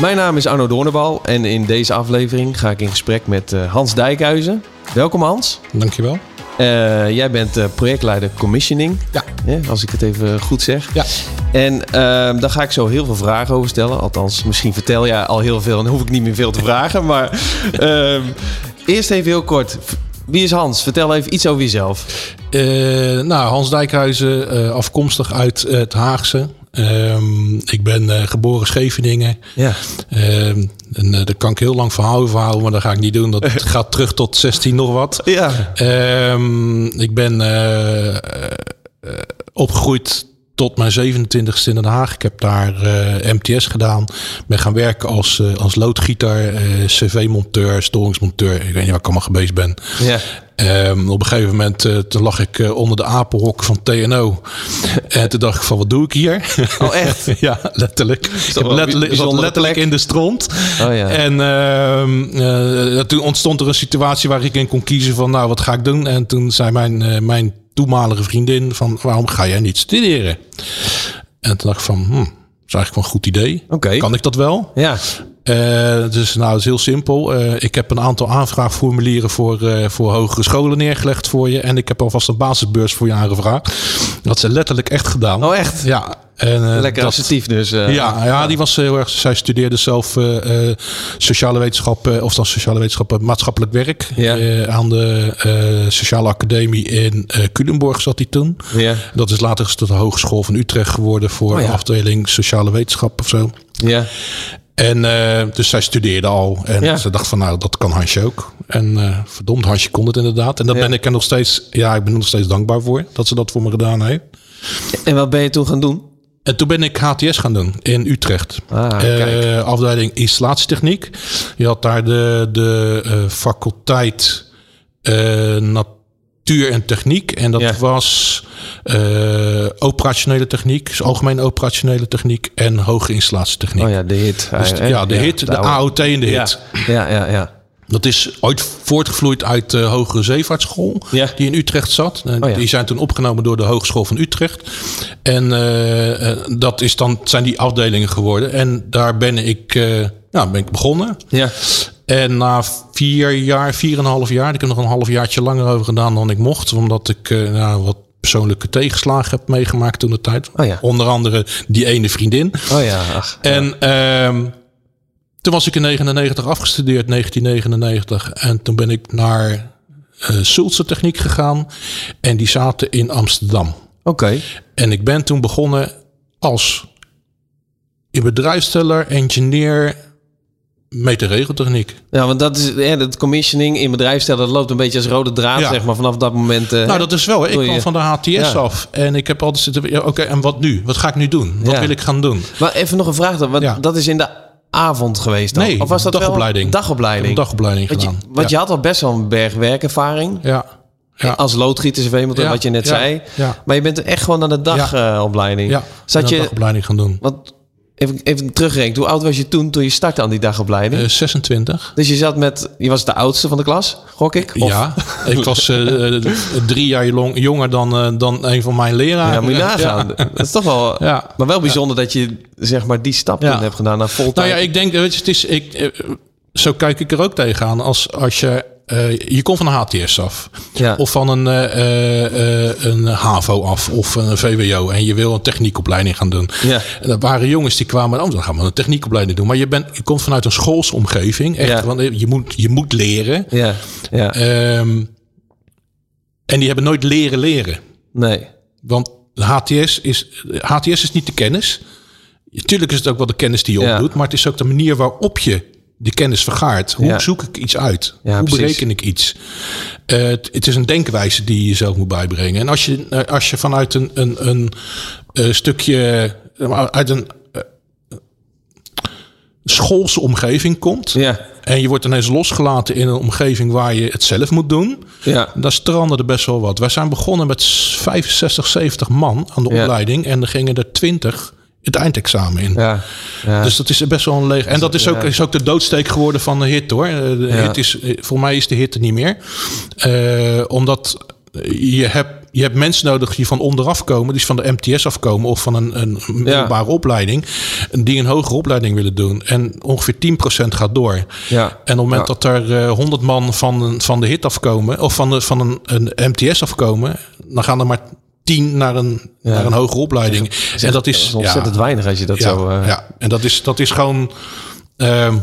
Mijn naam is Arno Doornbal en in deze aflevering ga ik in gesprek met uh, Hans Dijkhuizen. Welkom Hans. Dankjewel. Uh, jij bent uh, projectleider commissioning, ja. als ik het even goed zeg. Ja. En uh, daar ga ik zo heel veel vragen over stellen. Althans, misschien vertel jij al heel veel en hoef ik niet meer veel te vragen. Maar ehm, eerst even heel kort. Wie is Hans? Vertel even iets over jezelf. nou, Hans Dijkhuizen, afkomstig uit het Haagse. Um, ik ben uh, geboren Scheveningen. Ja. Um, en uh, daar kan ik heel lang verhaal over houden, maar dat ga ik niet doen. Dat gaat terug tot 16 nog wat. Ja. Um, ik ben uh, opgegroeid tot mijn 27ste in Den Haag. Ik heb daar MTS gedaan. Ben gaan werken als, als loodgieter, cv-monteur, storingsmonteur. Ik weet niet waar ik allemaal geweest ben. Ja. Um, op een gegeven moment toen lag ik onder de apenhok van TNO. en toen dacht ik van, wat doe ik hier? Oh, echt? ja, letterlijk. Ik letterlijk, zat letterlijk in de stront. Oh, ja. En ehm, toen ontstond er een situatie waar ik in kon kiezen van, nou, wat ga ik doen? En toen zei mijn, mijn toenmalige vriendin van waarom ga jij niet studeren? En toen dacht ik van, hm, dat is eigenlijk wel een goed idee. Okay. Kan ik dat wel? Ja. Uh, dus nou, het is heel simpel. Uh, ik heb een aantal aanvraagformulieren voor, uh, voor hogere scholen neergelegd voor je. En ik heb alvast een basisbeurs voor je aangevraagd. Dat ze letterlijk echt gedaan. Oh, echt? Ja. En, Lekker dat, assertief dus. ja, ja, die was heel erg... Zij studeerde zelf sociale wetenschappen... of dan sociale wetenschappen, maatschappelijk werk. Ja. aan de Sociale Academie in Culemborg zat hij toen. Ja. Dat is later tot de Hogeschool van Utrecht geworden... voor oh, ja. afdeling sociale wetenschap of zo. Ja. En uh, dus zij studeerde al. En ja. ze dacht van nou, dat kan Hansje ook. En uh, verdomd, Hansje kon het inderdaad. En daar Ja. ben ik er nog steeds, ja, ik ben er nog steeds dankbaar voor dat ze dat voor me gedaan heeft. En wat ben je toen gaan doen? En toen ben ik HTS gaan doen in Utrecht. Ah, kijk. afdeling installatietechniek. Je had daar de, de eh, faculteit eh, natuur en techniek. En dat Ja. was operationele techniek, dus algemene operationele techniek en hoge installatietechniek. Oh ja, de hit. Dus ja, de hit, de, oude- AOT en de Ja. hit. Ja, ja, ja. Dat is ooit voortgevloeid uit de Hogere Zeevaartschool, Ja. die in Utrecht zat. En Oh ja. Die zijn toen opgenomen door de Hogeschool van Utrecht. En eh, eh, dat is dan, zijn die afdelingen geworden. En daar ben ik, eh, nou, ben ik begonnen. Ja. En na vier jaar, vier en een half jaar, ik heb nog een half jaartje langer over gedaan dan ik mocht. Omdat ik eh, nou, wat persoonlijke tegenslagen heb meegemaakt toen de tijd. Oh ja. Onder andere die ene vriendin. Oh ja, ach. En ehm, toen was ik in 99 afgestudeerd, 1999. En toen ben ik naar Sulzer Techniek gegaan. En die zaten in Amsterdam. Oké. En ik ben toen begonnen als in bedrijfsteller, engineer, meterregeltechniek. Ja, want dat is hè, dat commissioning in bedrijfsstellen, dat loopt een beetje als rode draad, Ja. zeg maar, vanaf dat moment. eh, Nou, dat is wel. hè. Ik kwam van de HTS Ja. af. En ik heb altijd zitten... ja, Oké, en wat nu? Wat ga ik nu doen? Wat Ja. wil ik gaan doen? Maar even nog een vraag dan, want Ja. dat is in de avond geweest dan? Nee, of was dat dagopleiding. Wel dagopleiding. Een dagopleiding want je, gedaan. want ja. je had al best wel een berg werkervaring. ja. Ja. Als loodgieter, cv Ja, wat je net zei. ja. Maar je bent echt gewoon aan de dagopleiding. Ja, Zat een je, dagopleiding gaan doen. want even, even teruggerekend, hoe oud was je toen toen je startte aan die dagopleiding? Eh, 26. dus je zat met, je was de oudste van de klas, gok ik? Of- Ja, ik was eh, eh, drie jaar long- jonger dan, dan een van mijn leraren. Ja, moet je nagaan. Ja. Dat is toch wel... Ja. Maar wel bijzonder dat je zeg maar die stap hebt gedaan naar Nou voltijd. ja, ik denk, weet je, het is, ik, zo kijk ik er ook tegenaan. Als, als je, eh, je komt van een HTS af. Ja. Of van een, eh, een HAVO af. Of een VWO. En je wil een techniekopleiding gaan doen. Ja. En dat waren jongens die kwamen, oh, dan gaan we een techniekopleiding doen. Maar je, bent, je komt vanuit een schoolsomgeving. Echt, Ja. want je moet, je moet leren. Ja, ja. Ehm, en die hebben nooit leren leren. nee. Want de HTS is, HTS is niet de kennis. Tuurlijk is het ook wel de kennis die je opdoet. Maar het is ook de manier waarop je die kennis vergaart. Hoe Ja. zoek ik iets uit? Ja, Hoe bereken ik iets? Eh, het, het is een denkwijze die je jezelf moet bijbrengen. En als je, eh, als je vanuit een, een, een, eh, stukje... uit een... schoolse omgeving komt. Ja. En je wordt ineens losgelaten in een omgeving waar je het zelf moet doen. Ja. Daar stranden er best wel wat. Wij zijn begonnen met 65, 70 man aan de Ja. opleiding. En er gingen er 20 het eindexamen in. Ja. ja. Dus dat is best wel een leeg. En dat is ook, is ook de doodsteek geworden van de hit hoor. Eh, De Ja. hit is, eh, voor mij is de hit er niet meer. Eh, omdat je hebt, je hebt mensen nodig die van onderaf komen, die van de MTS afkomen of van een, een middelbare opleiding, die een hogere opleiding willen doen. En ongeveer 10% gaat door. Ja. En op het moment dat er eh, 100 man van, van de hit afkomen, of van, de, van een, een MTS afkomen, dan gaan er maar 10 naar een, Ja. naar een hogere opleiding. en dat is, ontzettend ja, weinig als je dat ja, zo... eh, ja, en dat is, dat is gewoon. ehm,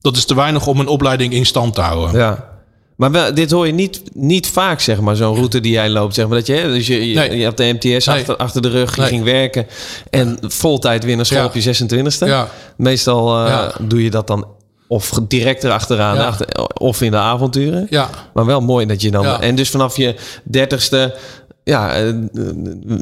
dat is te weinig om een opleiding in stand te houden. Ja. Maar wel, dit hoor je niet, niet vaak, zeg maar, zo'n route die jij loopt. Zeg maar, dat je, dus je, je, Nee. je hebt de MTS Nee. achter, achter de rug, je Nee. ging werken. En vol tijd weer naar school op je 26e. Ja. Meestal eh, doe je dat dan of direct erachteraan, Ja. achter, of in de avonturen. Ja, Maar wel mooi dat je dan... Ja. En dus vanaf je dertigste... Ja, eh,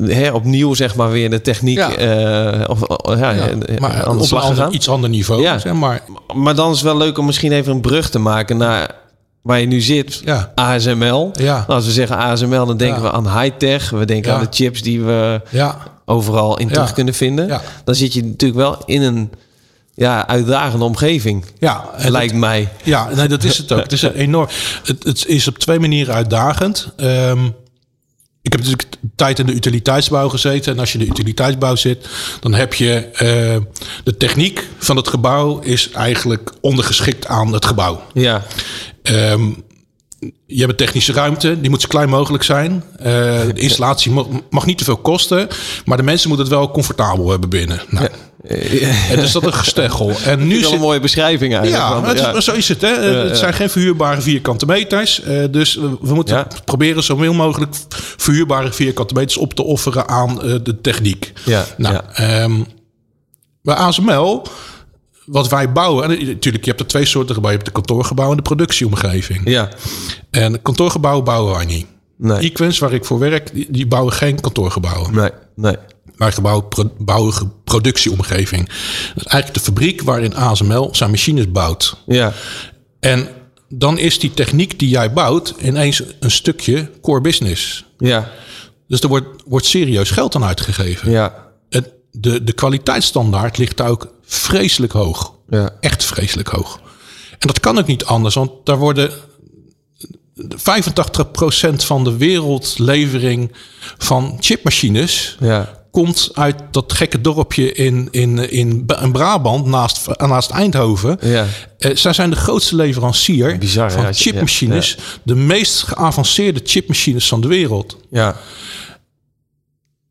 her opnieuw zeg maar weer de techniek Ja. eh, of, of- ja, ja. eh, maar aan op een ander, iets ander niveau. Ja. Zeg maar. Maar dan is het wel leuk om misschien even een brug te maken naar waar je nu zit. Ja. ASML. Ja. Nou, Als we zeggen ASML, dan denken we aan high-tech. We denken aan de chips die we Ja, overal in terug kunnen vinden. Dan zit je natuurlijk wel in een ja, uitdagende omgeving. ja. Lijkt mij. Ja, nee, dat is het ook. Het is enorm. Het, het is op twee manieren uitdagend. Ehm, ik heb natuurlijk tijd in de utiliteitsbouw gezeten. En als je in de utiliteitsbouw zit, dan heb je eh, de techniek van het gebouw is eigenlijk ondergeschikt aan het gebouw. Ja, Ehm, je hebt een technische ruimte, die moet zo klein mogelijk zijn. Eh, de installatie mag, mag niet te veel kosten, maar de mensen moeten het wel comfortabel hebben binnen. Nou, en dus dat een gesteggel. En nu is een mooie beschrijving eigenlijk. ja, want, het is- zo is het. Hè? het zijn geen verhuurbare vierkante meters. Eh, dus we, moeten Ja. proberen zo veel mogelijk verhuurbare vierkante meters op te offeren aan eh, de techniek. Ja, Nou, ja. ehm, bij ASML, wat wij bouwen, en natuurlijk, je hebt er twee soorten gebouwen. Je hebt de kantoorgebouw en de productieomgeving. ja. En kantoorgebouwen bouwen wij niet. Nee. Equens, waar ik voor werk, die, die bouwen geen kantoorgebouwen. Nee, nee. Wij gebouwen, pro- bouwen ge- productieomgeving. Dat is eigenlijk de fabriek waarin ASML zijn machines bouwt. Ja, En dan is die techniek die jij bouwt ineens een stukje core business. ja, Dus er wordt, wordt serieus geld aan uitgegeven. ja. En de, de kwaliteitsstandaard ligt daar ook vreselijk hoog. Ja. Echt vreselijk hoog. En dat kan ook niet anders, want daar worden 85% van de wereldlevering van chipmachines Ja. Komt uit dat gekke dorpje in, in, in, in Brabant naast, naast Eindhoven. Ja. Eh, zij zijn de grootste leverancier Bizar, van chipmachines. De meest geavanceerde chipmachines van de wereld. Ja.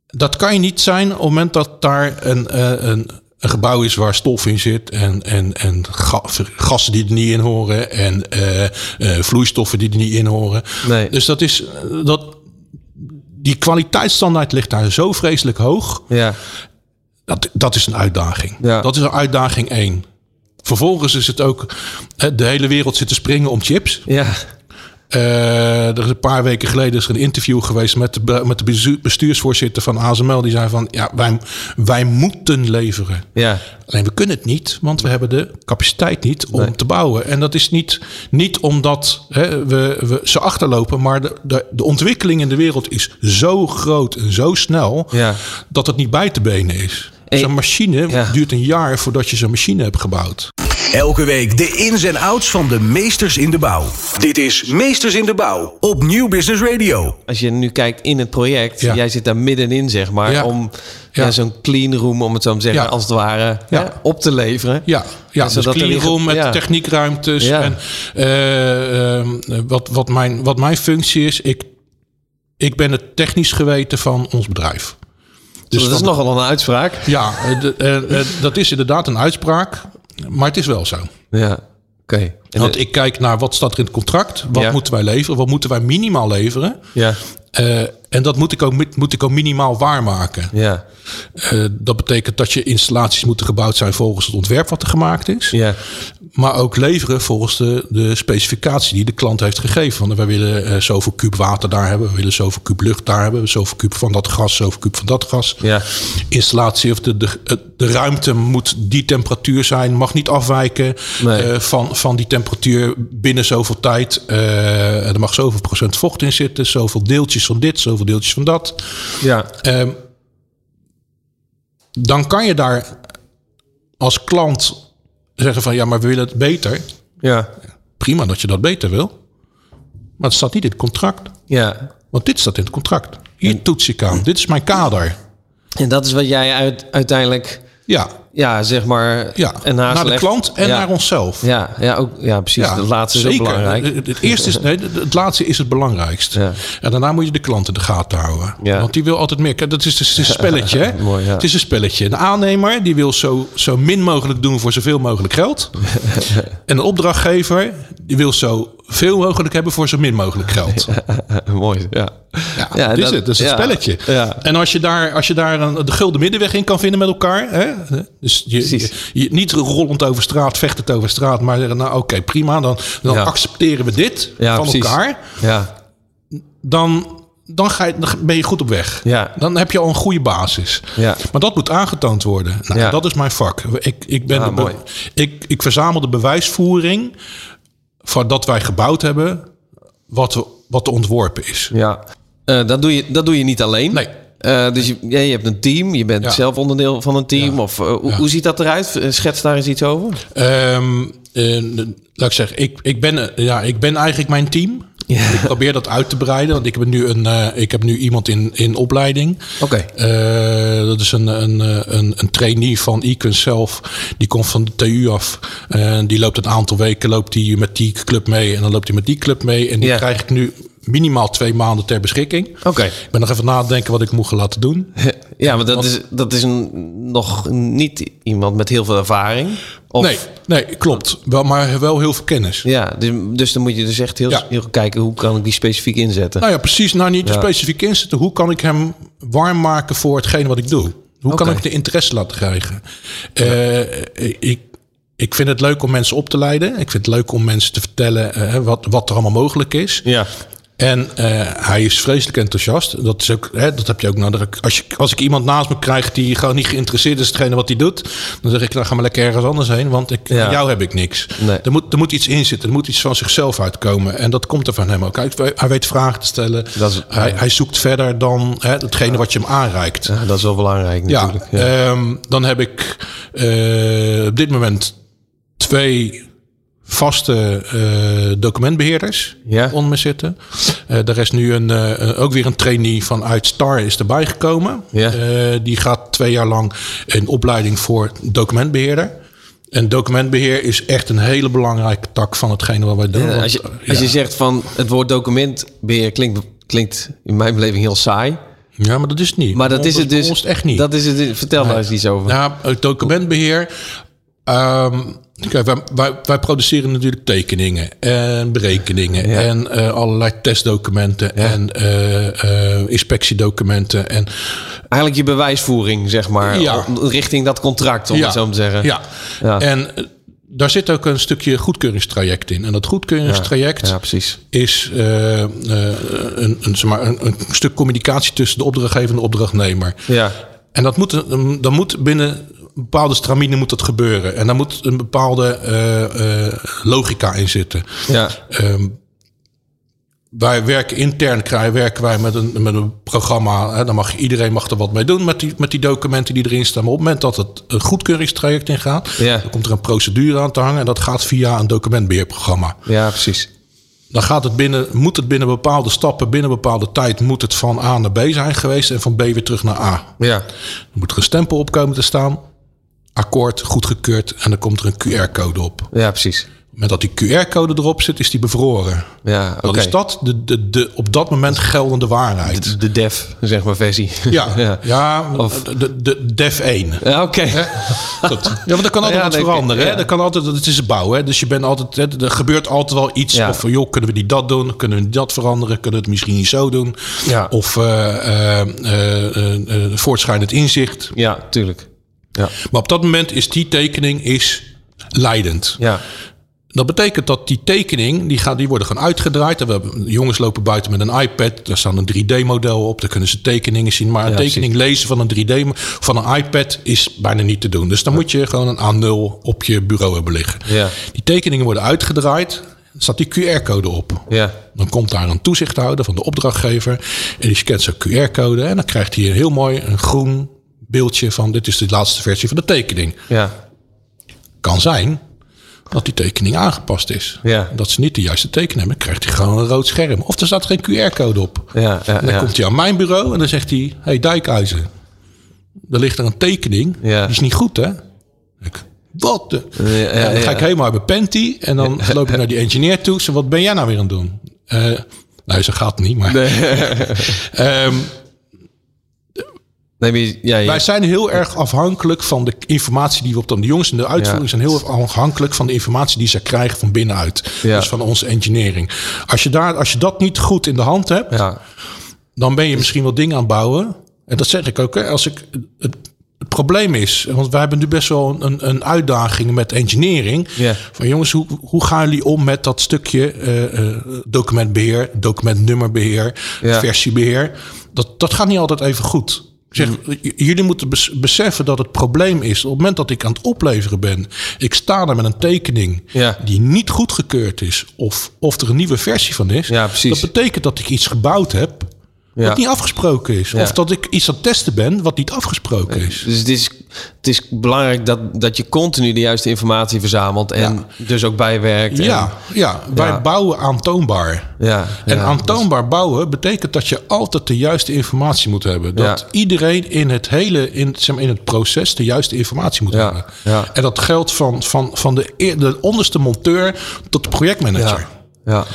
Dat kan je niet zijn op het moment dat daar een, eh, een, een gebouw is waar stof in zit. En, en, en ga- gassen die er niet in horen. En eh, vloeistoffen die er niet in horen. Nee. Dus dat is... Dat, die kwaliteitsstandaard ligt daar zo vreselijk hoog. Ja. Dat, dat is een uitdaging. Ja. Dat is een uitdaging één. Vervolgens is het ook... De hele wereld zit te springen om chips. Ja. Eh, er is een paar weken geleden is er een interview geweest met de, met de bestuursvoorzitter van ASML. Die zei van, ja, wij, wij moeten leveren. Ja. Alleen we kunnen het niet, want we hebben de capaciteit niet om Nee. te bouwen. En dat is niet, niet omdat hè, we, we ze achterlopen, maar de, de, de ontwikkeling in de wereld is zo groot en zo snel Ja. dat het niet bij te benen is. Hey, Zo'n machine ja. duurt een jaar voordat je zo'n machine hebt gebouwd. Elke week de ins en outs van de meesters in de bouw. Dit is Meesters in de Bouw op Nieuw Business Radio. Als je nu kijkt in het project, Ja. jij zit daar middenin, zeg maar, Ja. om ja. Ja. zo'n clean room, om het zo te zeggen, Ja. als het ware, hè, op te leveren. Ja, ja dus zodat er weer- cleanroom met ja. techniekruimtes. Ja. En, eh, ehm, wat, wat, mijn, wat mijn functie is, ik, ik ben het technisch geweten van ons bedrijf. Dus dat is van- nogal een uitspraak. Ja, eh, de- eh, eh, dat is inderdaad een uitspraak, maar het is wel zo. Ja, oké. Want de- ik kijk naar wat staat er in het contract, wat Ja. moeten wij leveren, wat moeten wij minimaal leveren. Ja, en dat moet ik, ook, moet ik ook minimaal waarmaken. ja, dat betekent dat je installaties moeten gebouwd zijn volgens het ontwerp wat er gemaakt is. ja, maar ook leveren volgens de, de specificatie die de klant heeft gegeven. Want wij willen eh, zoveel kuub water daar hebben, we willen zoveel kuub lucht daar hebben, zoveel kuub van dat gas, zoveel kuub van dat gas. Ja. Installatie of de, de, de ruimte moet die temperatuur zijn, mag niet afwijken Nee. eh, van, van die temperatuur binnen zoveel tijd. Eh, er mag zoveel procent vocht in zitten, zoveel deeltjes van dit, zoveel deeltjes van dat. Ja. Ehm, dan kan je daar als klant zeggen van ja, maar we willen het beter. Ja. Prima dat je dat beter wil. Maar het staat niet in het contract. Ja. Want dit staat in het contract. Hier toets ik aan. Dit is mijn kader. En dat is wat jij uit, uiteindelijk, Ja, ja, zeg maar, ja. en naar de klant en ja. naar onszelf. Ja, ja, ook, ja precies. Ja, dat laatste is zeker. belangrijk. Het, het eerste is, nee, het laatste is het belangrijkst. Ja. En daarna moet je de klant in de gaten houden. Want die wil altijd meer. Kijk, dat is, het is een spelletje. Hè? Mooi. Het is een spelletje. De aannemer die wil zo, zo min mogelijk doen voor zoveel mogelijk geld. en de opdrachtgever die wil zo veel mogelijk hebben voor zo min mogelijk geld. Mooi, ja. Ja, Ja, dat is dat- het. Dat is een ja, spelletje. ja. En als je daar, als je daar een, de gulden middenweg in kan vinden met elkaar. Hè? Dus je, je, je- niet rollend over straat, vechtend over straat. Maar zeggen, nou oké, prima. Dan, dan Ja. accepteren we dit Ja, van precies. elkaar. Ja, Dan, dan, ga je, dan ben je goed op weg. Ja. Dan heb je al een goede basis. Ja. Maar dat moet aangetoond worden. Nou, Ja. Dat is mijn vak. Ik, ik, ben Ah, de ik, ik verzamel de bewijsvoering voor dat wij gebouwd hebben wat, wat ontworpen is. ja. Eh, dat, doe je, dat doe je niet alleen. Nee. Eh, dus je, je hebt een team, je bent Ja. zelf onderdeel van een team. Ja. Of, eh, hoe, Ja. hoe ziet dat eruit? Eh, Schets daar eens iets over. Ehm, eh, laat ik zeggen, ik, ik, ben, ja, ik ben eigenlijk mijn team. Ik probeer dat uit te breiden, want ik heb nu, een, ik heb nu iemand in, in opleiding. Oké. Dat is een, een, een, een trainee van Icon zelf. Die komt van de TU af. En die loopt een aantal weken loopt die met die club mee. En dan loopt hij met die club mee. En die krijg ik nu minimaal twee maanden ter beschikking. Oké. Ik ben nog even nadenken wat ik moet gaan laten doen. Ja, maar dat is, dat is een, nog niet iemand met heel veel ervaring. Of, Nee, nee, klopt. Wel, maar wel heel veel kennis. Ja, dus, dus dan moet je dus echt heel, Ja. heel kijken hoe kan ik die specifiek inzetten. Nou ja, precies. Nou, niet Ja. specifiek inzetten. Hoe kan ik hem warm maken voor hetgene wat ik doe? Hoe kan ik de interesse laten krijgen? Eh, ik, ik vind het leuk om mensen op te leiden. Ik vind het leuk om mensen te vertellen eh, wat, wat er allemaal mogelijk is. Ja. En eh, hij is vreselijk enthousiast. Dat, is ook, hè, dat heb je ook nodig. Als, je, als ik iemand naast me krijg die gewoon niet geïnteresseerd is in hetgene wat hij doet, dan zeg ik, nou ga maar lekker ergens anders heen, want ik, Ja. jou heb ik niks. Nee. Er, moet, er moet iets in zitten, er moet iets van zichzelf uitkomen. En dat komt er van hem ook. Hij, hij weet vragen te stellen. Dat is- hij, hij zoekt verder dan hè, hetgene wat je hem aanreikt. Dat is wel belangrijk Ja, natuurlijk. Ja. ehm, dan heb ik eh, op dit moment twee vaste eh, documentbeheerders Ja. onder me zitten. Eh daar is nu een, eh, ook weer een trainee vanuit Star is erbij gekomen. Ja. Die gaat twee jaar lang een opleiding voor documentbeheerder. En documentbeheer is echt een hele belangrijke tak van hetgene wat wij doen. Ja, als je, als je zegt van het woord documentbeheer klinkt, klinkt in mijn beleving heel saai. ja, maar dat is het niet. Maar dat is het dus. echt niet. Dat is het. Vertel daar eens iets over. Ja, het documentbeheer. Ehm, kijk, wij, wij, wij produceren natuurlijk tekeningen en berekeningen Ja. en eh, allerlei testdocumenten en eh, eh, inspectiedocumenten. En, Eigenlijk je bewijsvoering, zeg maar, Ja. richting dat contract, om het zo te zeggen. Ja. Ja. En daar zit ook een stukje goedkeuringstraject in. En dat goedkeuringstraject is een, een, zeg maar, een, een stuk communicatie tussen de opdrachtgever en de opdrachtnemer. Ja, En dat moet, dan moet binnen bepaalde stramine moet dat gebeuren. En daar moet een bepaalde eh, eh, logica in zitten. ja, Ehm, wij werken intern, krijgen, werken wij met een, met een programma. Hè, dan mag iedereen mag er wat mee doen met die, met die documenten die erin staan. Maar op het moment dat het een goedkeuringstraject ingaat, Ja. dan komt er een procedure aan te hangen. En dat gaat via een documentbeheerprogramma. ja, precies. Dan gaat het binnen, moet het binnen bepaalde stappen, binnen bepaalde tijd, moet het van A naar B zijn geweest en van B weer terug naar A. Ja, Dan moet er een stempel op komen te staan. Akkoord, goedgekeurd. En dan komt er een QR-code op. ja, precies. Met dat die QR-code erop zit, is die bevroren. Ja, oké. Dan is dat de, de, de op dat moment geldende waarheid. De, de dev, zeg maar, versie. ja, ja. ja. Of- de, de DEF 1. Ja, oké. Dat, ja, want dat kan altijd Ja, wat denk ik, veranderen. Hè? Dat kan altijd, het is een bouw. Hè? Dus je bent altijd, hè, er gebeurt altijd wel iets. Of van, joh, kunnen we niet dat doen? Kunnen we niet dat veranderen? Kunnen we het misschien niet zo doen? Ja. Of eh, voortschrijdend inzicht. Ja, tuurlijk. Ja, Maar op dat moment is die tekening is leidend. Ja. Dat betekent dat die tekening, die, gaat, die worden gewoon uitgedraaid. En we hebben, jongens lopen buiten met een iPad. Daar staan een 3D-model op. Daar kunnen ze tekeningen zien. Maar een Ja, tekening lezen van een 3D van een iPad is bijna niet te doen. Dus dan moet je gewoon een A0 op je bureau hebben liggen. Ja. Die tekeningen worden uitgedraaid. Staat die QR-code op. Ja. Dan komt daar een toezichthouder van de opdrachtgever. En die scant zo'n QR-code. En dan krijgt hij een heel mooi een groen beeldje van... dit is de laatste versie van de tekening. Ja. Kan zijn dat die tekening aangepast is. Ja. Dat ze niet de juiste tekening hebben. Krijgt hij gewoon een rood scherm. Of er staat geen QR-code op. Ja. Ja. En dan ja. komt hij aan mijn bureau en dan zegt hij... hey, Dijkhuizen, er ligt er een tekening. Ja. Die is niet goed, hè? Ik, wat? de- Ja, dan ga ik helemaal bij Penty. En dan loop ik naar die engineer toe. Zeg, wat ben jij nou weer aan het doen? Eh nou, ze gaat niet, maar... Ehm, Nee, maar je- ja, ja. wij zijn heel erg afhankelijk van de informatie die we op de, de jongens in de uitvoering Ja. zijn heel erg afhankelijk van de informatie die ze krijgen van binnenuit. Dus van onze engineering. Als je, daar, als je dat niet goed in de hand hebt, dan ben je misschien wel dingen aan het bouwen. En dat zeg ik ook. Hè, als ik, het, het probleem is, want wij hebben nu best wel een, een uitdaging met engineering. Van jongens, hoe, hoe gaan jullie om met dat stukje eh, eh, documentbeheer, documentnummerbeheer, versiebeheer? Dat, dat gaat niet altijd even goed. Zeg, j- jullie moeten bes- beseffen dat het probleem is. Op het moment dat ik aan het opleveren ben, ik sta daar met een tekening Ja. die niet goedgekeurd is, of, of er een nieuwe versie van is. Ja, precies. Dat betekent dat ik iets gebouwd heb Ja. wat niet afgesproken is. Of dat ik iets aan het testen ben wat niet afgesproken is. Dus het is, het is belangrijk dat, dat je continu de juiste informatie verzamelt en dus ook bijwerkt. en- Ja, ja, wij Ja. bouwen aantoonbaar. ja, En aantoonbaar bouwen betekent dat je altijd de juiste informatie moet hebben. Dat iedereen in het hele in, in het proces de juiste informatie moet hebben. ja. En dat geldt van, van, van de, de onderste monteur tot de projectmanager. Ja, ja,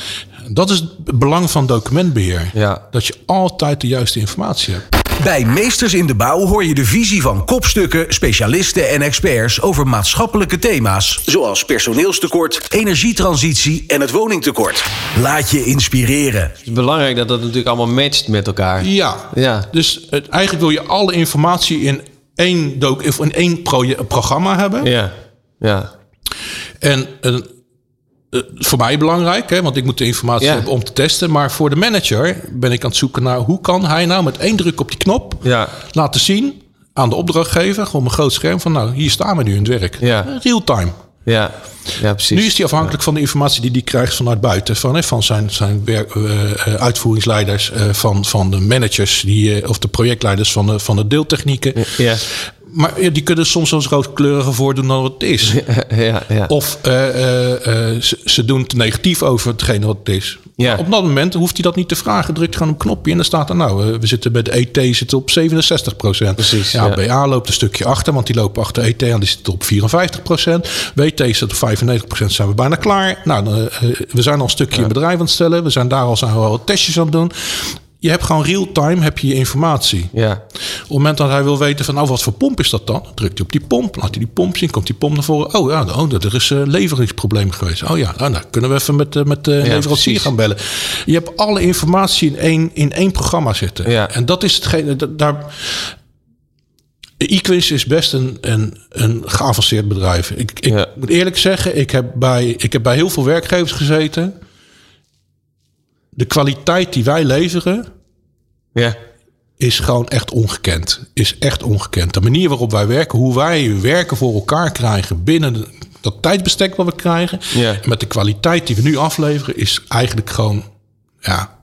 Dat is het belang van documentbeheer. Ja. Dat je altijd de juiste informatie hebt. Bij Meesters in de Bouw hoor je de visie van kopstukken, specialisten en experts over maatschappelijke thema's. Zoals personeelstekort, energietransitie en het woningtekort. Laat je inspireren. Het is belangrijk dat dat natuurlijk allemaal matcht met elkaar. Ja. Ja. Dus het, eigenlijk wil je alle informatie in één, doc, of in één programma hebben. Ja, ja, En eh, eh, voor mij belangrijk, hè, want ik moet de informatie Ja. hebben om te testen. Maar voor de manager ben ik aan het zoeken naar hoe kan hij nou met één druk op die knop ja, laten zien aan de opdrachtgever, gewoon een groot scherm van nou, hier staan we nu in het werk. Ja. Real time. ja, ja precies. Nu is hij afhankelijk van de informatie die hij krijgt vanuit buiten. Van, hè, van zijn, zijn werk, eh, eh, uitvoeringsleiders, van, van de managers die, of de projectleiders van de, van de deeltechnieken. Ja, Maar ja, die kunnen soms als rooskleuriger voordoen dan wat het is. ja, ja. Of eh, eh, eh, ze, ze doen te negatief over hetgene wat het is. Ja. Op dat moment hoeft hij dat niet te vragen. Drukt gewoon een knopje en dan staat er nou, we zitten bij de ET zitten op 67% Precies, Ja, ja. BA loopt een stukje achter, want die lopen achter ET aan, die zitten op 54% WT zit op 95% zijn we bijna klaar. Nou, we zijn al een stukje in bedrijf aan het stellen. We zijn daar al, zijn we al wat testjes aan het doen. Je hebt gewoon real-time heb je je informatie. ja. Op het moment dat hij wil weten van, nou, wat voor pomp is dat dan? Drukt hij op die pomp, laat hij die pomp zien, komt die pomp naar voren. Oh ja, oh, er is een leveringsprobleem geweest. Oh ja, nou, dan kunnen we even met, eh, met de leverancier precies. gaan bellen. Je hebt alle informatie in één, in één programma zitten. Ja. En dat is hetgene, dat- daar... Equins is best een, een, een geavanceerd bedrijf. Ik, ik Ja. moet eerlijk zeggen, ik heb, bij, ik heb bij heel veel werkgevers gezeten. De kwaliteit die wij leveren, ja. is gewoon echt ongekend. Is echt ongekend. De manier waarop wij werken, hoe wij werken voor elkaar krijgen binnen dat tijdsbestek wat we krijgen. Ja. Met de kwaliteit die we nu afleveren, is eigenlijk gewoon, ja,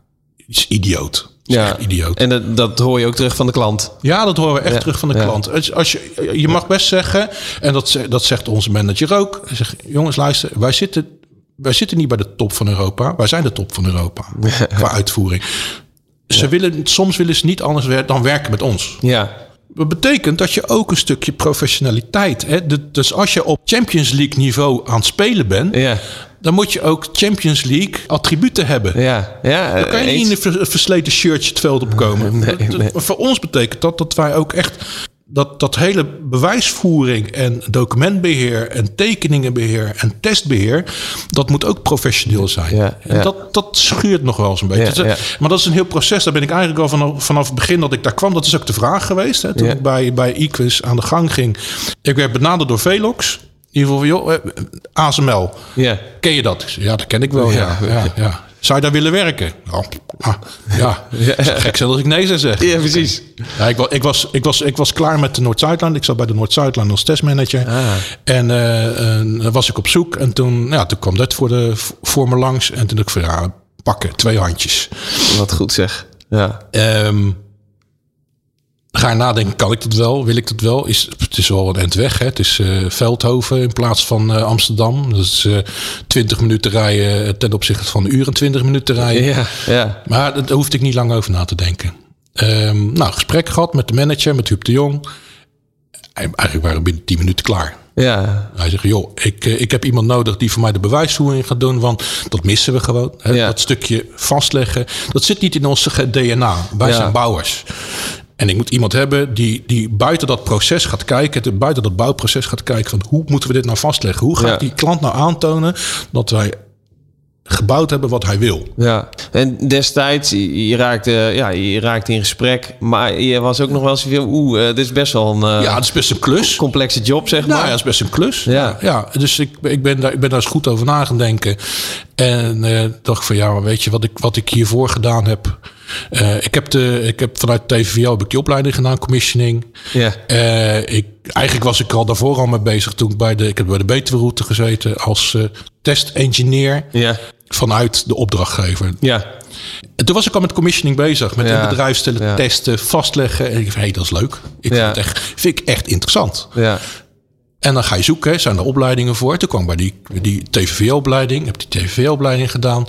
is idioot. Is Ja, echt idioot. en dat, dat hoor je ook terug van de klant. Ja, dat horen we echt Ja, terug van de ja. klant. Als, als je, je mag best zeggen, en dat, dat zegt onze manager ook. Zegt, jongens, luister, wij zitten, wij zitten niet bij de top van Europa. Wij zijn de top van Europa qua uitvoering. Ze willen, soms willen ze niet anders wer- dan werken met ons. Ja, Dat betekent dat je ook een stukje professionaliteit. Hè? Dus als je op Champions League niveau aan het spelen bent, ja, dan moet je ook Champions League attributen hebben. ja. ja Dan kan je niet in een ver- versleten shirtje het veld opkomen. Nee. Voor ons betekent dat dat wij ook echt dat, dat hele bewijsvoering en documentbeheer en tekeningenbeheer en testbeheer, dat moet ook professioneel zijn. Ja, En dat, dat schuurt nog wel eens een beetje. Ja, Dus, ja. Maar dat is een heel proces. Daar ben ik eigenlijk al vanaf, vanaf het begin dat ik daar kwam. Dat is ook de vraag geweest. Hè, toen ik bij, bij Equus aan de gang ging. Ik werd benaderd door Velox. In ieder geval, joh, eh, ASML. Ja. Ken je dat? Ja, dat ken ik wel, ja. ja, ja, Zou je daar willen werken? Ja, ah, ja. Gek zijn als ik nee zou zeggen. Ja, precies. Ja, ik, wa- ik, was, ik, was, ik was klaar met de Noord-Zuidlijn. Ik zat bij de Noord-Zuidlijn als testmanager. Ah. En dan was ik op zoek. En toen, ja, toen kwam dat voor, de, voor me langs. En toen dacht ik van, ja, pakken, twee handjes. Wat goed zeg. Ja. Ehm, ga nadenken, kan ik dat wel? Wil ik dat wel? Is, het is wel een eind weg. Hè? Het is eh, Veldhoven in plaats van eh, Amsterdam. Dat is eh 20 minuten rijden ten opzichte van een uur en 20 minuten rijden. Ja. Ja. Maar daar hoefde ik niet lang over na te denken. Ehm, nou, gesprek gehad met de manager, met Huub de Jong. Eigenlijk waren we binnen 10 minuten klaar. Ja. Hij zegt, joh, ik, eh, ik heb iemand nodig die voor mij de bewijsvoering gaat doen. Want dat missen we gewoon. Hè? Ja. Dat stukje vastleggen. Dat zit niet in ons ge- DNA. Wij Ja. zijn bouwers. En ik moet iemand hebben die, die buiten dat proces gaat kijken. Buiten dat bouwproces gaat kijken van hoe moeten we dit nou vastleggen? Hoe ga Ja. ik die klant nou aantonen dat wij gebouwd hebben wat hij wil? Ja, en destijds, je, raakte, ja, je raakte in gesprek, maar je was ook nog wel eens veel, oeh, eh, dit is best wel een eh, Ja, dat is best een klus. complexe job, zeg Nou maar. ja, dat is best een klus. Ja. ja dus ik, ik, ben daar, ik ben daar eens goed over na gaan denken. En eh, dacht van ja, maar weet je wat ik, wat ik hiervoor gedaan heb? Eh, ik, heb de, ik heb vanuit TVO heb ik die opleiding gedaan, commissioning. Ja. Eh, ik, eigenlijk was ik er al daarvoor al mee bezig toen ik bij de, ik heb bij de Betuwe-route gezeten als eh test-engineer Ja, vanuit de opdrachtgever. ja, En toen was ik al met commissioning bezig, met Ja. het bedrijf stellen, Ja. testen, vastleggen. En ik dacht, hé, hey, dat is leuk. Ik Ja. vind, het echt, vind ik echt interessant. ja, En dan ga je zoeken, zijn er opleidingen voor? Toen kwam bij die, die TVV-opleiding, heb die TVV-opleiding gedaan.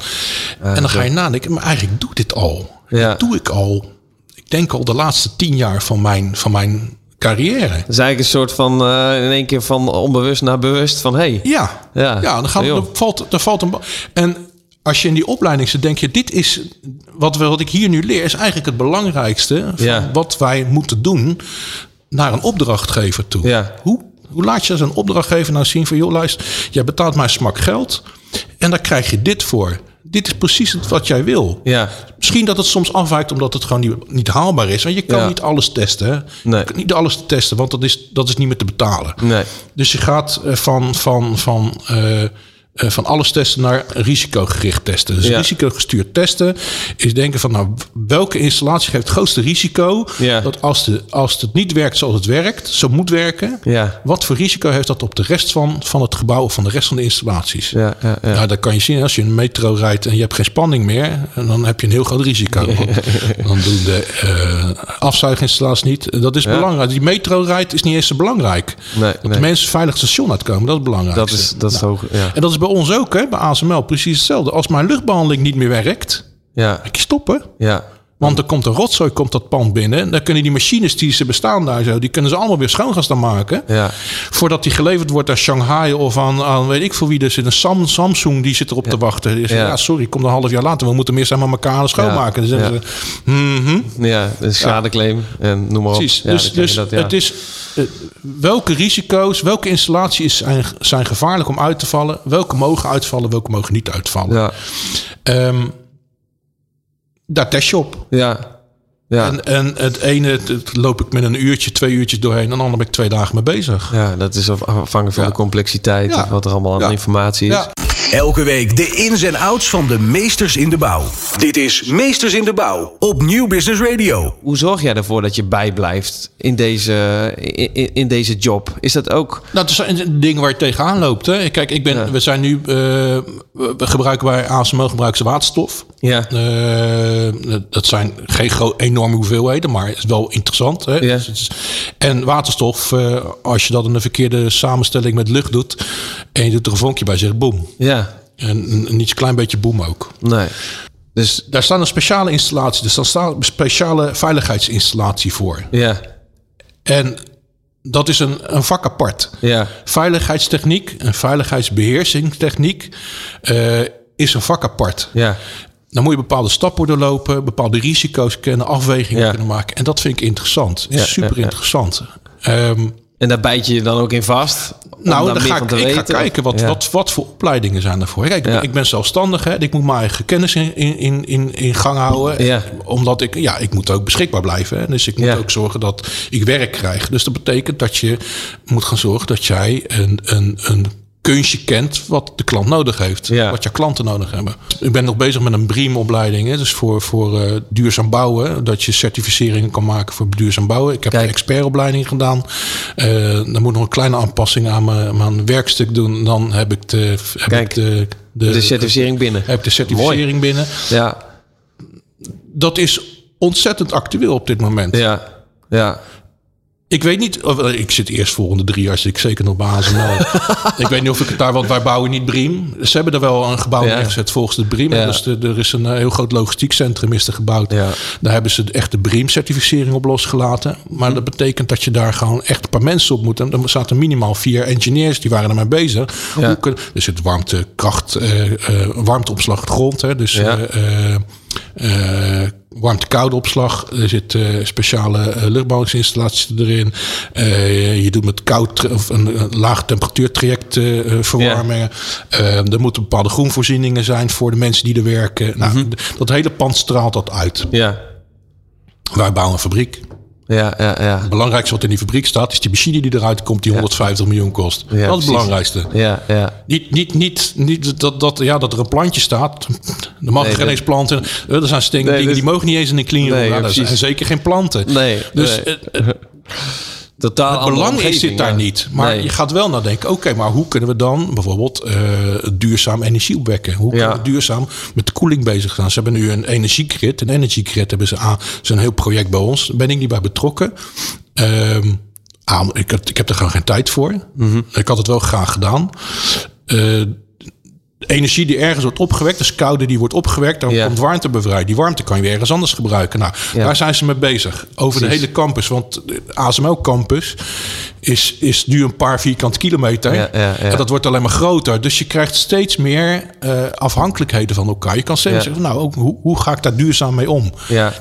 en dan ga je nadenken, maar eigenlijk doe dit al. Ja. Dat doe ik al, ik denk al de laatste tien jaar van mijn, van mijn carrière. Dat is eigenlijk een soort van, eh, in één keer van onbewust naar bewust van, hey, Ja, Ja. ja dan, gaat, dan, valt, dan valt een... En als je in die opleiding zit, denk je, dit is... Wat, we- wat ik hier nu leer, is eigenlijk het belangrijkste... van Ja. wat wij moeten doen naar een opdrachtgever toe. Ja. Hoe, hoe laat je als een opdrachtgever nou zien van... joh, luister, jij betaalt mij smak geld... en daar krijg je dit voor. Dit is precies het wat jij wil. ja, Misschien dat het soms afwijkt omdat het gewoon niet, niet haalbaar is. Want je kan Ja. niet alles testen. Nee. Je kan niet alles testen, want dat is, dat is niet meer te betalen. nee, Dus je gaat eh, van, van, van, eh, van alles testen naar risicogericht testen. Dus Ja. risicogestuurd testen is denken van nou, welke installatie geeft het grootste risico Ja. dat als, de, als het niet werkt zoals het werkt, zo moet werken. Ja. Wat voor risico heeft dat op de rest van, van het gebouw of van de rest van de installaties? ja, ja, ja. Nou, dat kan je zien als je een metro rijdt en je hebt geen spanning meer. Dan heb je een heel groot risico. Dan doen de eh afzuiginstallaties niet. Dat is belangrijk. Die metro rijdt is niet eens zo belangrijk. Nee, dat nee. de mensen veilig station uitkomen, dat is belangrijk. dat is, dat is hoog, ja. En dat is bij ons ook, hè, bij ASML, precies hetzelfde. Als mijn luchtbehandeling niet meer werkt, Ja, je stoppen. ja, Want er komt een rotzooi komt dat pand binnen. En dan kunnen die machines die ze bestaan daar zo, die kunnen ze allemaal weer schoon gaan staan maken. ja, Voordat die geleverd wordt aan Shanghai of aan, aan weet ik veel wie. Er zit een Sam, Samsung die zit erop te wachten. Die zegt, Ja. ja. sorry, kom een half jaar later. We moeten meer samen met elkaar schoonmaken. Dan zeggen Ja. ze, mhm. ja, een schadeclaim en noem maar op. Precies. Ja, dus dus dat, het is eh, welke risico's, welke installaties zijn, zijn gevaarlijk om uit te vallen? Welke mogen uitvallen, welke mogen niet uitvallen? Ja, Ehm, daar test je op. ja, ja. En, en het ene het, loop ik met een uurtje, twee uurtjes doorheen. En dan ben ik twee dagen mee bezig. Ja, dat is af- afhankelijk van Ja. de complexiteit. Ja. of Wat er allemaal aan informatie is. Elke week de ins en outs van de meesters in de bouw. Dit is Meesters in de Bouw op Nieuw Business Radio. Hoe zorg jij ervoor dat je bijblijft in deze, in, deze job? Is dat ook... Nou, het zijn dingen waar je tegenaan loopt. Hè. Kijk, ik ben, Ja. we zijn nu, eh, we gebruiken bij ASML gebruiken ze waterstof. Ja, Eh, dat zijn geen enorme hoeveelheden, maar het is wel interessant. Hè? Ja. Dus is- en waterstof, eh, als je dat in een verkeerde samenstelling met lucht doet en je doet er een vonkje bij, zegt boem. ja, En een, een iets klein beetje boem ook. nee. Dus Daar staan een speciale installatie, dus daar staat een speciale veiligheidsinstallatie voor. ja, En dat is een, een vak apart. ja, Veiligheidstechniek en veiligheidsbeheersingstechniek eh, is een vak apart. ja, Dan moet je bepaalde stappen doorlopen, bepaalde risico's kennen, afwegingen Ja. kunnen maken. En dat vind ik interessant. Ja, Super interessant. Ehm, En daar bijt je je dan ook in vast? Nou, dan ga ik, ik ga kijken wat, Ja. wat, wat voor opleidingen zijn daarvoor. Kijk, Ja. ik ben zelfstandig. Hè. Ik moet mijn eigen kennis in, in, in, in gang houden. Ja. Omdat ik, ja, ik moet ook beschikbaar blijven. Hè. Dus ik moet ook zorgen dat ik werk krijg. Dus dat betekent dat je moet gaan zorgen dat jij een, een, een kunstje kent wat de klant nodig heeft. Ja. Wat je klanten nodig hebben. Ik ben nog bezig met een BREEAM-opleiding. Hè. Dus voor, voor eh, duurzaam bouwen. Dat je certificeringen kan maken voor duurzaam bouwen. Ik heb Kijk. een expertopleiding gedaan. Eh dan moet nog een kleine aanpassing aan mijn, aan werkstuk doen. Dan heb ik de, heb Kijk, ik de, de, De certificering binnen. heb de certificering binnen. Ja, Dat is ontzettend actueel op dit moment. ja, ja. Ik weet niet, of, eh, ik zit eerst volgende drie jaar, zit ik zeker nog bij ASML. ik weet niet of ik het daar, want wij bouwen niet Briem. Ze hebben er wel een gebouw Ja. neergezet volgens de Briem. Ja. Dus de, er is een eh, heel groot logistiek centrum is er gebouwd. Ja. Daar hebben ze echt de Briem-certificering op losgelaten. Maar dat betekent dat je daar gewoon echt een paar mensen op moet. En er zaten minimaal vier engineers, die waren ermee bezig. Ja. Hoe kun, er zit warmte, kracht, eh, warmteopslag grond. Hè, dus Ja. eh, warmte-koude opslag. Er zit eh, speciale eh, luchtbouwingsinstallaties erin. Eh, je doet met koud of een, een laag temperatuurtraject verwarmingen. Eh, er moeten bepaalde groenvoorzieningen zijn voor de mensen die er werken. Nou, d- Dat hele pand straalt dat uit. Ja, Wij bouwen een fabriek. Ja, ja, ja. Het belangrijkste wat in die fabriek staat is die machine die eruit komt die 150 miljoen kost. Ja, dat is het belangrijkste. Ja, ja. Niet, niet, niet, niet dat, dat, ja, dat er een plantje staat. Er mag Nee, geen eens planten. Er zijn Nee, dingen die mogen niet eens in een clean room. Nee, dat zijn zeker geen planten. Nee, Dus nee. eh, Totaal het belang is dit daar ja. niet. Maar Nee. je gaat wel nadenken, oké, maar hoe kunnen we dan bijvoorbeeld eh, duurzaam energie opwekken? Hoe kunnen Ja. we duurzaam koeling bezig gaan? Ze hebben nu een energiegrid. Een energiegrid hebben ze aan. Een heel project bij ons. Daar ben ik niet bij betrokken. Ah, ik, heb, ik heb er gewoon geen tijd voor. Mhm. Ik had het wel graag gedaan. Energie die ergens wordt opgewekt, dus koude die wordt opgewekt, dan Ja. komt warmte bevrijd. Die warmte kan je weer ergens anders gebruiken. Nou, Ja. daar zijn ze mee bezig. Over de hele campus. Want de ASML campus is, is nu een paar vierkante kilometer. Ja. En dat wordt alleen maar groter. Dus je krijgt steeds meer eh, afhankelijkheden van elkaar. Je kan steeds zeggen, nou, ook, hoe, hoe ga ik daar duurzaam mee om?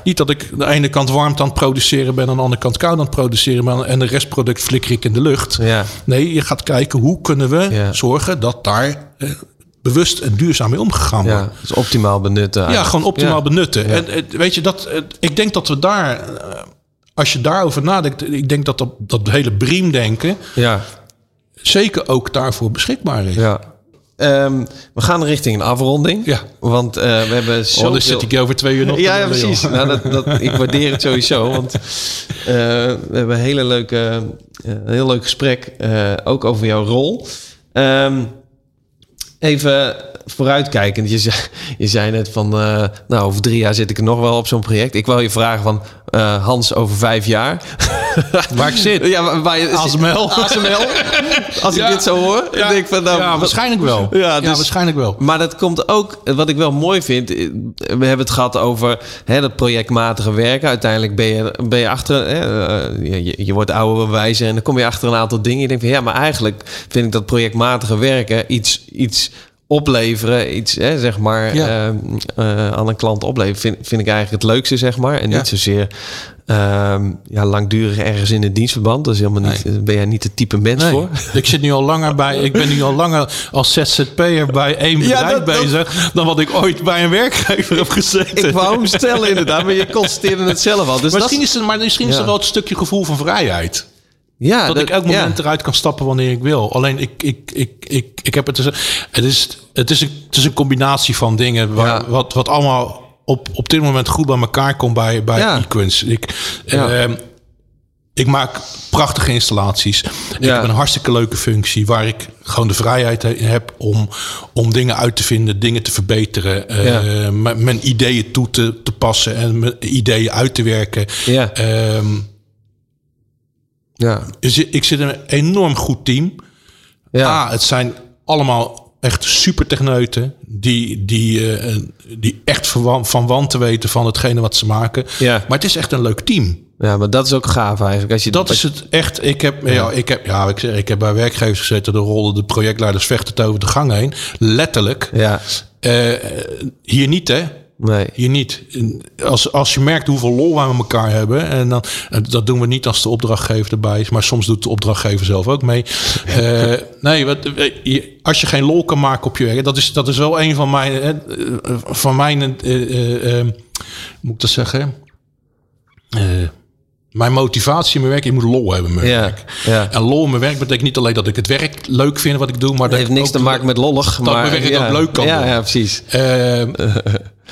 Niet dat ik de ene kant warmte aan het produceren ben... en aan de andere kant koud aan het produceren ben... en de restproduct flikker ik in de lucht. Ja. Nee, je gaat kijken hoe kunnen we zorgen dat daar eh, bewust en duurzaam mee omgegaan wordt. Ja, dus optimaal benutten. Ja, gewoon optimaal Ja. benutten. Ja. En weet je, dat, ik denk dat we daar, eh, als je daarover nadenkt, ik denk dat dat, dat hele Briem-denken Ja, zeker ook daarvoor beschikbaar is. ja. Ehm, we gaan richting een afronding. Ja. Want eh, we hebben zo. Oh, dan zit ik over twee uur nog. Ja, ja, precies. Nou, dat, dat, ik waardeer het sowieso. Want eh, we hebben een hele leuke, een heel leuk gesprek. ook over jouw rol. Ehm, even vooruitkijkend. Je zei, je zei net van... eh, nou, over drie jaar zit ik er nog wel op zo'n project. Ik wil je vragen van... eh, Hans, over vijf jaar. Waar ik zit. Ja, waar, waar je, ASML. ASML. Als ik dit zo hoor, Ja, denk ik van... Nou, ja, waarschijnlijk wel. Ja, Ja, dus- waarschijnlijk wel. maar dat komt ook, wat ik wel mooi vind. eh, We hebben het gehad over hè, dat projectmatige werken. Uiteindelijk ben je, ben je achter, hè, je, je wordt ouder wijzer en dan kom je achter een aantal dingen. Je denkt van ja, maar eigenlijk vind ik dat projectmatige werken iets, iets opleveren, iets hè, zeg maar Ja. eh, aan een klant opleveren, vind, vind ik eigenlijk het leukste, zeg maar. En Ja. niet zozeer ehm, ja, langdurig ergens in het dienstverband. Dat is helemaal niet, ben jij niet het type mens Nee, voor. ik zit nu al langer bij. Ik ben nu al langer als ZZP'er bij één bedrijf dat- bezig dan wat ik ooit bij een werkgever heb gezeten. Ik wou hem stellen inderdaad, maar je constateerde het zelf al. Dus dat misschien is het, maar misschien is er wel een stukje gevoel van vrijheid. Ja, dat, ik elk ja. moment eruit kan stappen wanneer ik wil. Alleen ik, ik, ik, ik, ik heb het. Dus, het, is, het, is een, het is een combinatie van dingen. Waar, Ja. wat, wat allemaal op, op dit moment goed bij elkaar komt bij, bij Ja. Equins. Ik, Ja. ehm, ik maak prachtige installaties. Ik heb een hartstikke leuke functie waar ik gewoon de vrijheid he- heb om, om dingen uit te vinden, dingen te verbeteren, eh, mijn ideeën toe te, te passen en mijn ideeën uit te werken. Ja. Ehm, Ja. dus ik zit in een enorm goed team. Ja. Ah, het zijn allemaal echt super techneuten die, die, eh, die echt van, van wanten weten van hetgene wat ze maken. Ja. Maar het is echt een leuk team. ja, maar dat is ook gaaf eigenlijk. Als je, Dat is het echt. Ik heb, ja. ik heb, ja, ik, zeg, ik heb bij werkgevers gezeten. De rollen de projectleiders vechten het over de gang heen. Letterlijk. Ja. Eh, hier niet, hè? Nee. Hier niet. Als, als je merkt hoeveel lol wij met elkaar hebben. En dan, dat doen we niet als de opdrachtgever erbij is. Maar soms doet de opdrachtgever zelf ook mee. Eh, nee, wat, je- als je geen lol kan maken op je werk. Dat is, dat is wel een van mijn... van mijn eh, eh, moet ik dat zeggen? Mijn motivatie in mijn werk. Ik moet lol hebben in mijn Ja, werk. ja. En lol in mijn werk betekent niet alleen dat ik het werk leuk vind wat ik doe. Maar Dat dat heeft ik niks te maken met lollig. dat maar, mijn werk ja. ook leuk kan Ja, ja, precies. Eh,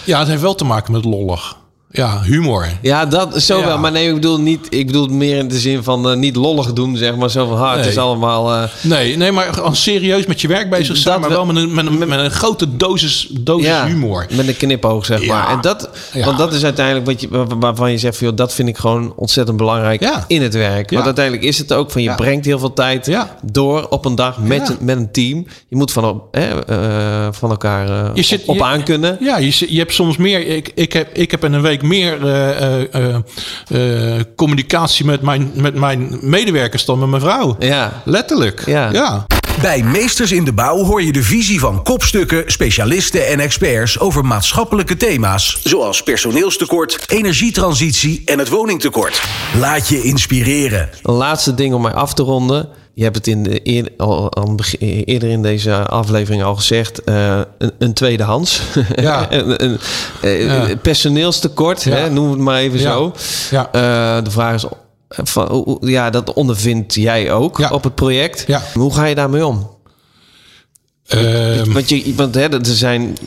ja, het heeft wel te maken met lollig. Ja, humor. Ja, dat zo Ja. wel. Maar nee, ik bedoel, niet, ik bedoel het meer in de zin van eh, niet lollig doen, zeg maar. Zo van, ha, het is allemaal... eh, Nee, nee, maar serieus met je werk bezig zijn, maar we- wel met een, met een, met een grote dosis, dosis ja, humor. met een knipoog, zeg Ja. maar. En dat. Want dat is uiteindelijk wat je, waar- waarvan je zegt, van, joh, dat vind ik gewoon ontzettend belangrijk in het werk. Ja. Want uiteindelijk is het ook van, je brengt heel veel tijd door op een dag met, een, met een team. Je moet van, op, hè, eh, van elkaar Je zit- op, op je- aan kunnen. Ja, je, je hebt soms meer. Ik, ik, heb, ik heb in een week meer eh, eh, eh, eh, communicatie met mijn, met mijn medewerkers dan met mijn vrouw. Ja. Letterlijk. Ja. ja. Bij Meesters in de Bouw hoor je de visie van kopstukken, specialisten en experts over maatschappelijke thema's. Zoals personeelstekort, energietransitie en het woningtekort. Laat je inspireren. Een laatste ding om mij af te ronden. Je hebt het in de, eer- al, aan het begin- eerder in deze aflevering al gezegd. eh, een, een tweedehands. Ja. een, een, eh, Ja. Personeelstekort, Ja. hè, noem het maar even zo. Ja. Eh, de vraag is, van, ja, dat ondervindt jij ook op het project. Hoe ga je daarmee om? Ehm, Want, je, want hè, er zijn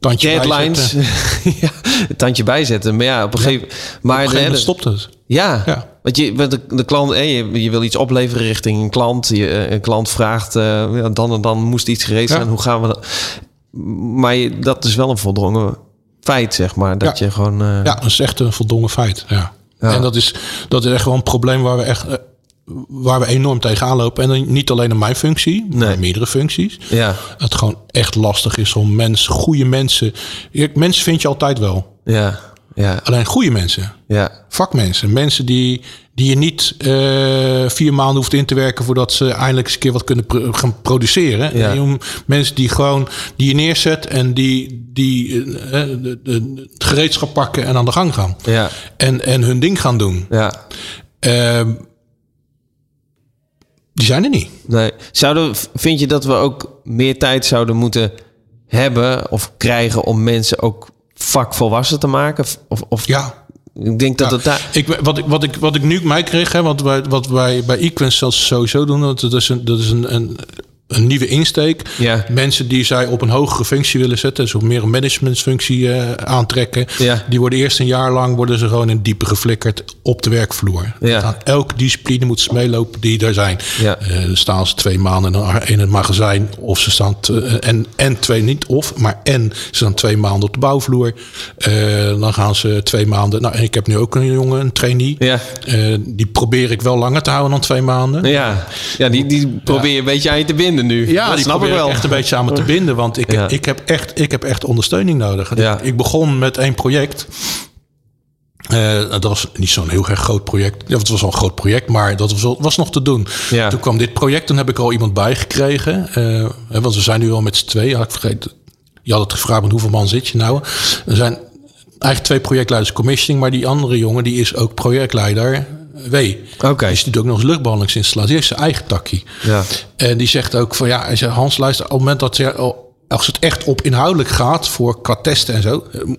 tandje deadlines. bijzetten. ja, tandje bijzetten. Maar ja, op een gegeven maar Op een gegeven moment stopt het. Ja, Ja. want je, de, de klant, hè, je, je wil iets opleveren richting een klant. Je, eh, een klant vraagt, eh, dan en dan moest iets gereed Ja. zijn. Hoe gaan we dat? Maar je, dat is wel een voldrongen feit, zeg maar. Dat Ja. je gewoon... eh, Ja, dat is echt een voldongen feit. Ja. En dat is, dat is echt wel een probleem waar we echt eh, waar we enorm tegenaan lopen. En dan niet alleen in mijn functie, Nee. maar meerdere functies. ja, Het gewoon echt lastig is om mensen, goede mensen. Mensen vind je altijd wel. ja, ja, Alleen goede mensen. ja, Vakmensen. Mensen die, die je niet eh, vier maanden hoeft in te werken voordat ze eindelijk eens een keer wat kunnen pro- gaan produceren. Ja. En mensen die gewoon die je neerzet en die, die eh, eh, de, de- het gereedschap pakken en aan de gang gaan. ja, En, en hun ding gaan doen. ja. Ehm, die zijn er niet. Nee. Zouden, vind je dat we ook meer tijd zouden moeten hebben of krijgen om mensen ook vakvolwassen te maken? Of, of Ja. ik denk dat Ja, het daar... ik, wat, ik, wat, ik, wat ik nu mij kreeg, hè, wat wij, wat wij bij Equins zelfs sowieso doen, dat dat is een, dat is een, een, een nieuwe insteek. Ja. Mensen die zij op een hogere functie willen zetten, dus op meer een managementfunctie eh, aantrekken, Ja. die worden eerst een jaar lang worden ze gewoon in diepe geflikkerd op de werkvloer. Ja. Aan elke discipline moet ze meelopen die er zijn. Ja. Eh, staan ze twee maanden in het magazijn, of ze staan eh, en, en twee niet of, maar en ze staan twee maanden op de bouwvloer. Dan gaan ze twee maanden. Nou, ik heb nu ook een jongen, een trainee. Ja. Die probeer ik wel langer te houden dan twee maanden. Ja, ja die, die probeer je een beetje aan je te binden nu. Ja, dat die snap ik wel. echt een beetje samen te binden. Want ik, Ja. ik, heb, echt, ik heb echt ondersteuning nodig. Ja. Ik begon met één project. Eh, dat was niet zo'n heel erg groot project. Ja, het was al een groot project, maar dat was, nog te doen. Ja. Toen kwam dit project, toen heb ik al iemand bijgekregen. Eh, want we zijn nu al met z'n twee. Had ik vergeten. Je had het gevraagd, met hoeveel man zit je nou? Er zijn eigenlijk twee projectleiders commissioning, maar die andere jongen die is ook projectleider W. Oké. Die doet ook nog eens luchtbehandelingsinstallatie. Die heeft zijn eigen takkie. Ja. En die zegt ook van ja, hij zegt, Hans, luister, op het moment dat je, als het echt op inhoudelijk gaat voor qua testen en zo, eh, mo-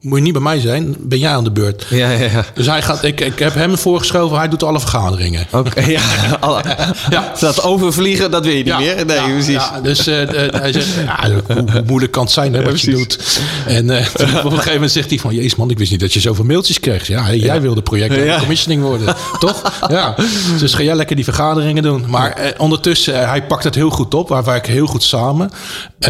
moet je niet bij mij zijn, ben jij aan de beurt. Ja, ja, ja. Dus hij gaat, ik, ik heb hem voorgeschoven, hij doet alle vergaderingen. Oké, ja. Alle- Ja. Dat overvliegen, dat wil je niet meer. Nee, ja, precies. ja, dus eh, eh, hij zegt, ja, hoe, hoe moeilijk kan het zijn hè, wat je doet. En op een gegeven moment zegt hij van, jezus man, ik wist niet dat je zoveel mailtjes kreeg. Ja, hey, jij wilde project commissioning worden, toch? Ja, dus ga jij lekker die vergaderingen doen. Maar ondertussen, hij pakt het heel goed op. Wij werken heel goed samen.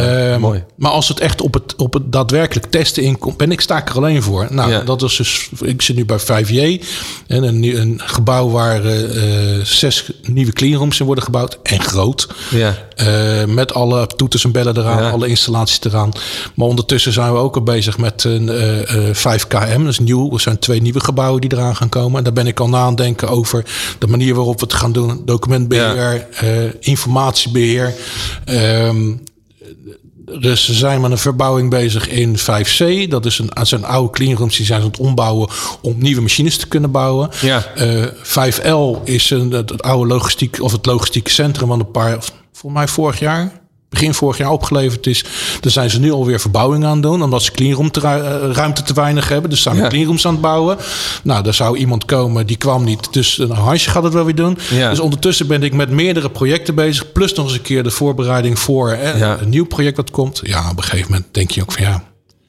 Ehm, mooi. Maar als het echt op het, op het daadwerkelijk testen inkomt, ben ik sta ik er alleen voor. Nou, Ja. dat is dus, ik zit nu bij 5J. En een, nieuw- een gebouw waar eh, zes nieuwe cleanrooms in worden gebouwd. En groot. Ja. Eh, met alle toeters en bellen eraan, Ja. alle installaties eraan. Maar ondertussen zijn we ook al bezig met een eh, eh, 5KM. Dat is nieuw. Er zijn twee nieuwe gebouwen die eraan gaan komen. En daar ben ik al na aan denken over de manier waarop we het gaan doen. Documentbeheer, eh, informatiebeheer. Ehm, Dus ze zijn met een verbouwing bezig in 5C. Dat is een, zijn oude cleanrooms die zijn aan het ombouwen om nieuwe machines te kunnen bouwen. Ja. Eh, 5L is een, het, het oude logistiek of het logistieke centrum van een paar, volgens mij vorig jaar, begin vorig jaar opgeleverd is. Daar zijn ze nu alweer verbouwing aan doen, omdat ze cleanroom te, ru- eh, ruimte te weinig hebben. Dus zijn Ja. cleanrooms aan het bouwen. Nou, daar zou iemand komen, die kwam niet. Dus een Hansje gaat het wel weer doen. Ja. Dus ondertussen ben ik met meerdere projecten bezig. Plus nog eens een keer de voorbereiding voor Ja. een nieuw project wat komt. Ja, op een gegeven moment denk je ook van ja,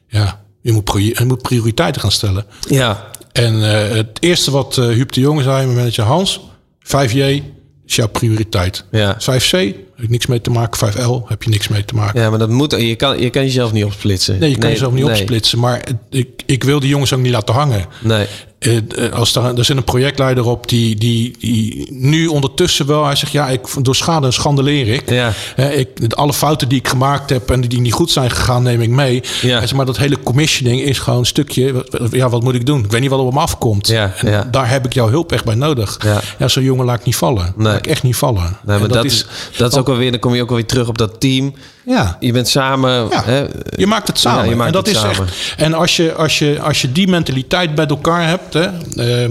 ja je, moet je moet prioriteiten gaan stellen. Ja, En eh, het eerste wat eh Huub de Jong zei, mijn manager Hans, 5J is jouw prioriteit. Ja. 5C heb ik niks mee te maken. 5L heb je niks mee te maken. ja, maar dat moet. Je kan, je kan jezelf niet opsplitsen. Nee, je kan jezelf niet nee, opsplitsen. Maar ik, ik wil die jongens ook niet laten hangen. Nee. Eh, eh, als er, er zit een projectleider op die, die, die nu ondertussen wel... Hij zegt, ja, ik, door schade en schande leer ik. Ja. Ik. Alle fouten die ik gemaakt heb en die niet goed zijn gegaan, neem ik mee. Ja. Hij zegt, maar dat hele commissioning is gewoon een stukje... Ja, wat moet ik doen? Ik weet niet wat er op me afkomt. Ja, en daar heb ik jouw hulp echt bij nodig. Ja. Zo'n jongen laat ik niet vallen. Nee. Laat ik echt niet vallen. Nee, maar dat, is, dat is ook alweer, dan kom je ook alweer terug op dat team. Ja. Je bent samen. Ja, Hè, je maakt het samen. Ja, je maakt en dat is samen. echt. En als je, als, je, als je die mentaliteit bij elkaar hebt. Hè, eh,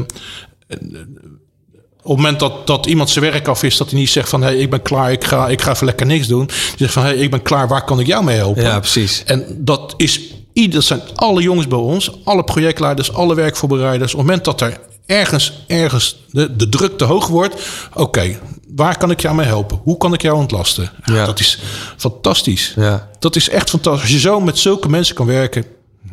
op het moment dat, dat iemand zijn werk af is, dat hij niet zegt van hé, hey, ik ben klaar, ik ga, ik ga even lekker niks doen. Die zegt van hé, hey, ik ben klaar, waar kan ik jou mee helpen? Ja, precies. En dat is ieder, dat zijn alle jongens bij ons, alle projectleiders, alle werkvoorbereiders. Op het moment dat er ergens, ergens de, de druk te hoog wordt, oké, waar kan ik jou mee helpen? Hoe kan ik jou ontlasten? Ja, Ja. Dat is fantastisch. Ja. Dat is echt fantastisch. Als je zo met zulke mensen kan werken,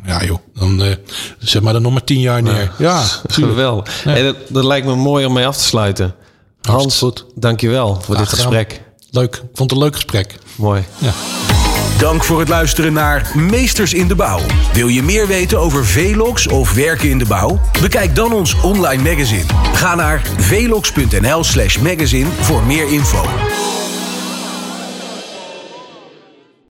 ja joh, dan eh, zet maar er nog maar tien jaar neer. Ja. Geweldig. Hey, dat, dat lijkt me mooi om mee af te sluiten. Hans, Hartstikke goed. dankjewel voor dit gedaan. gesprek. Leuk. Ik vond het een leuk gesprek. Mooi. Ja. Dank voor het luisteren naar Meesters in de Bouw. Wil je meer weten over Velox of werken in de bouw? Bekijk dan ons online magazine. Ga naar velox.nl slash magazine voor meer info.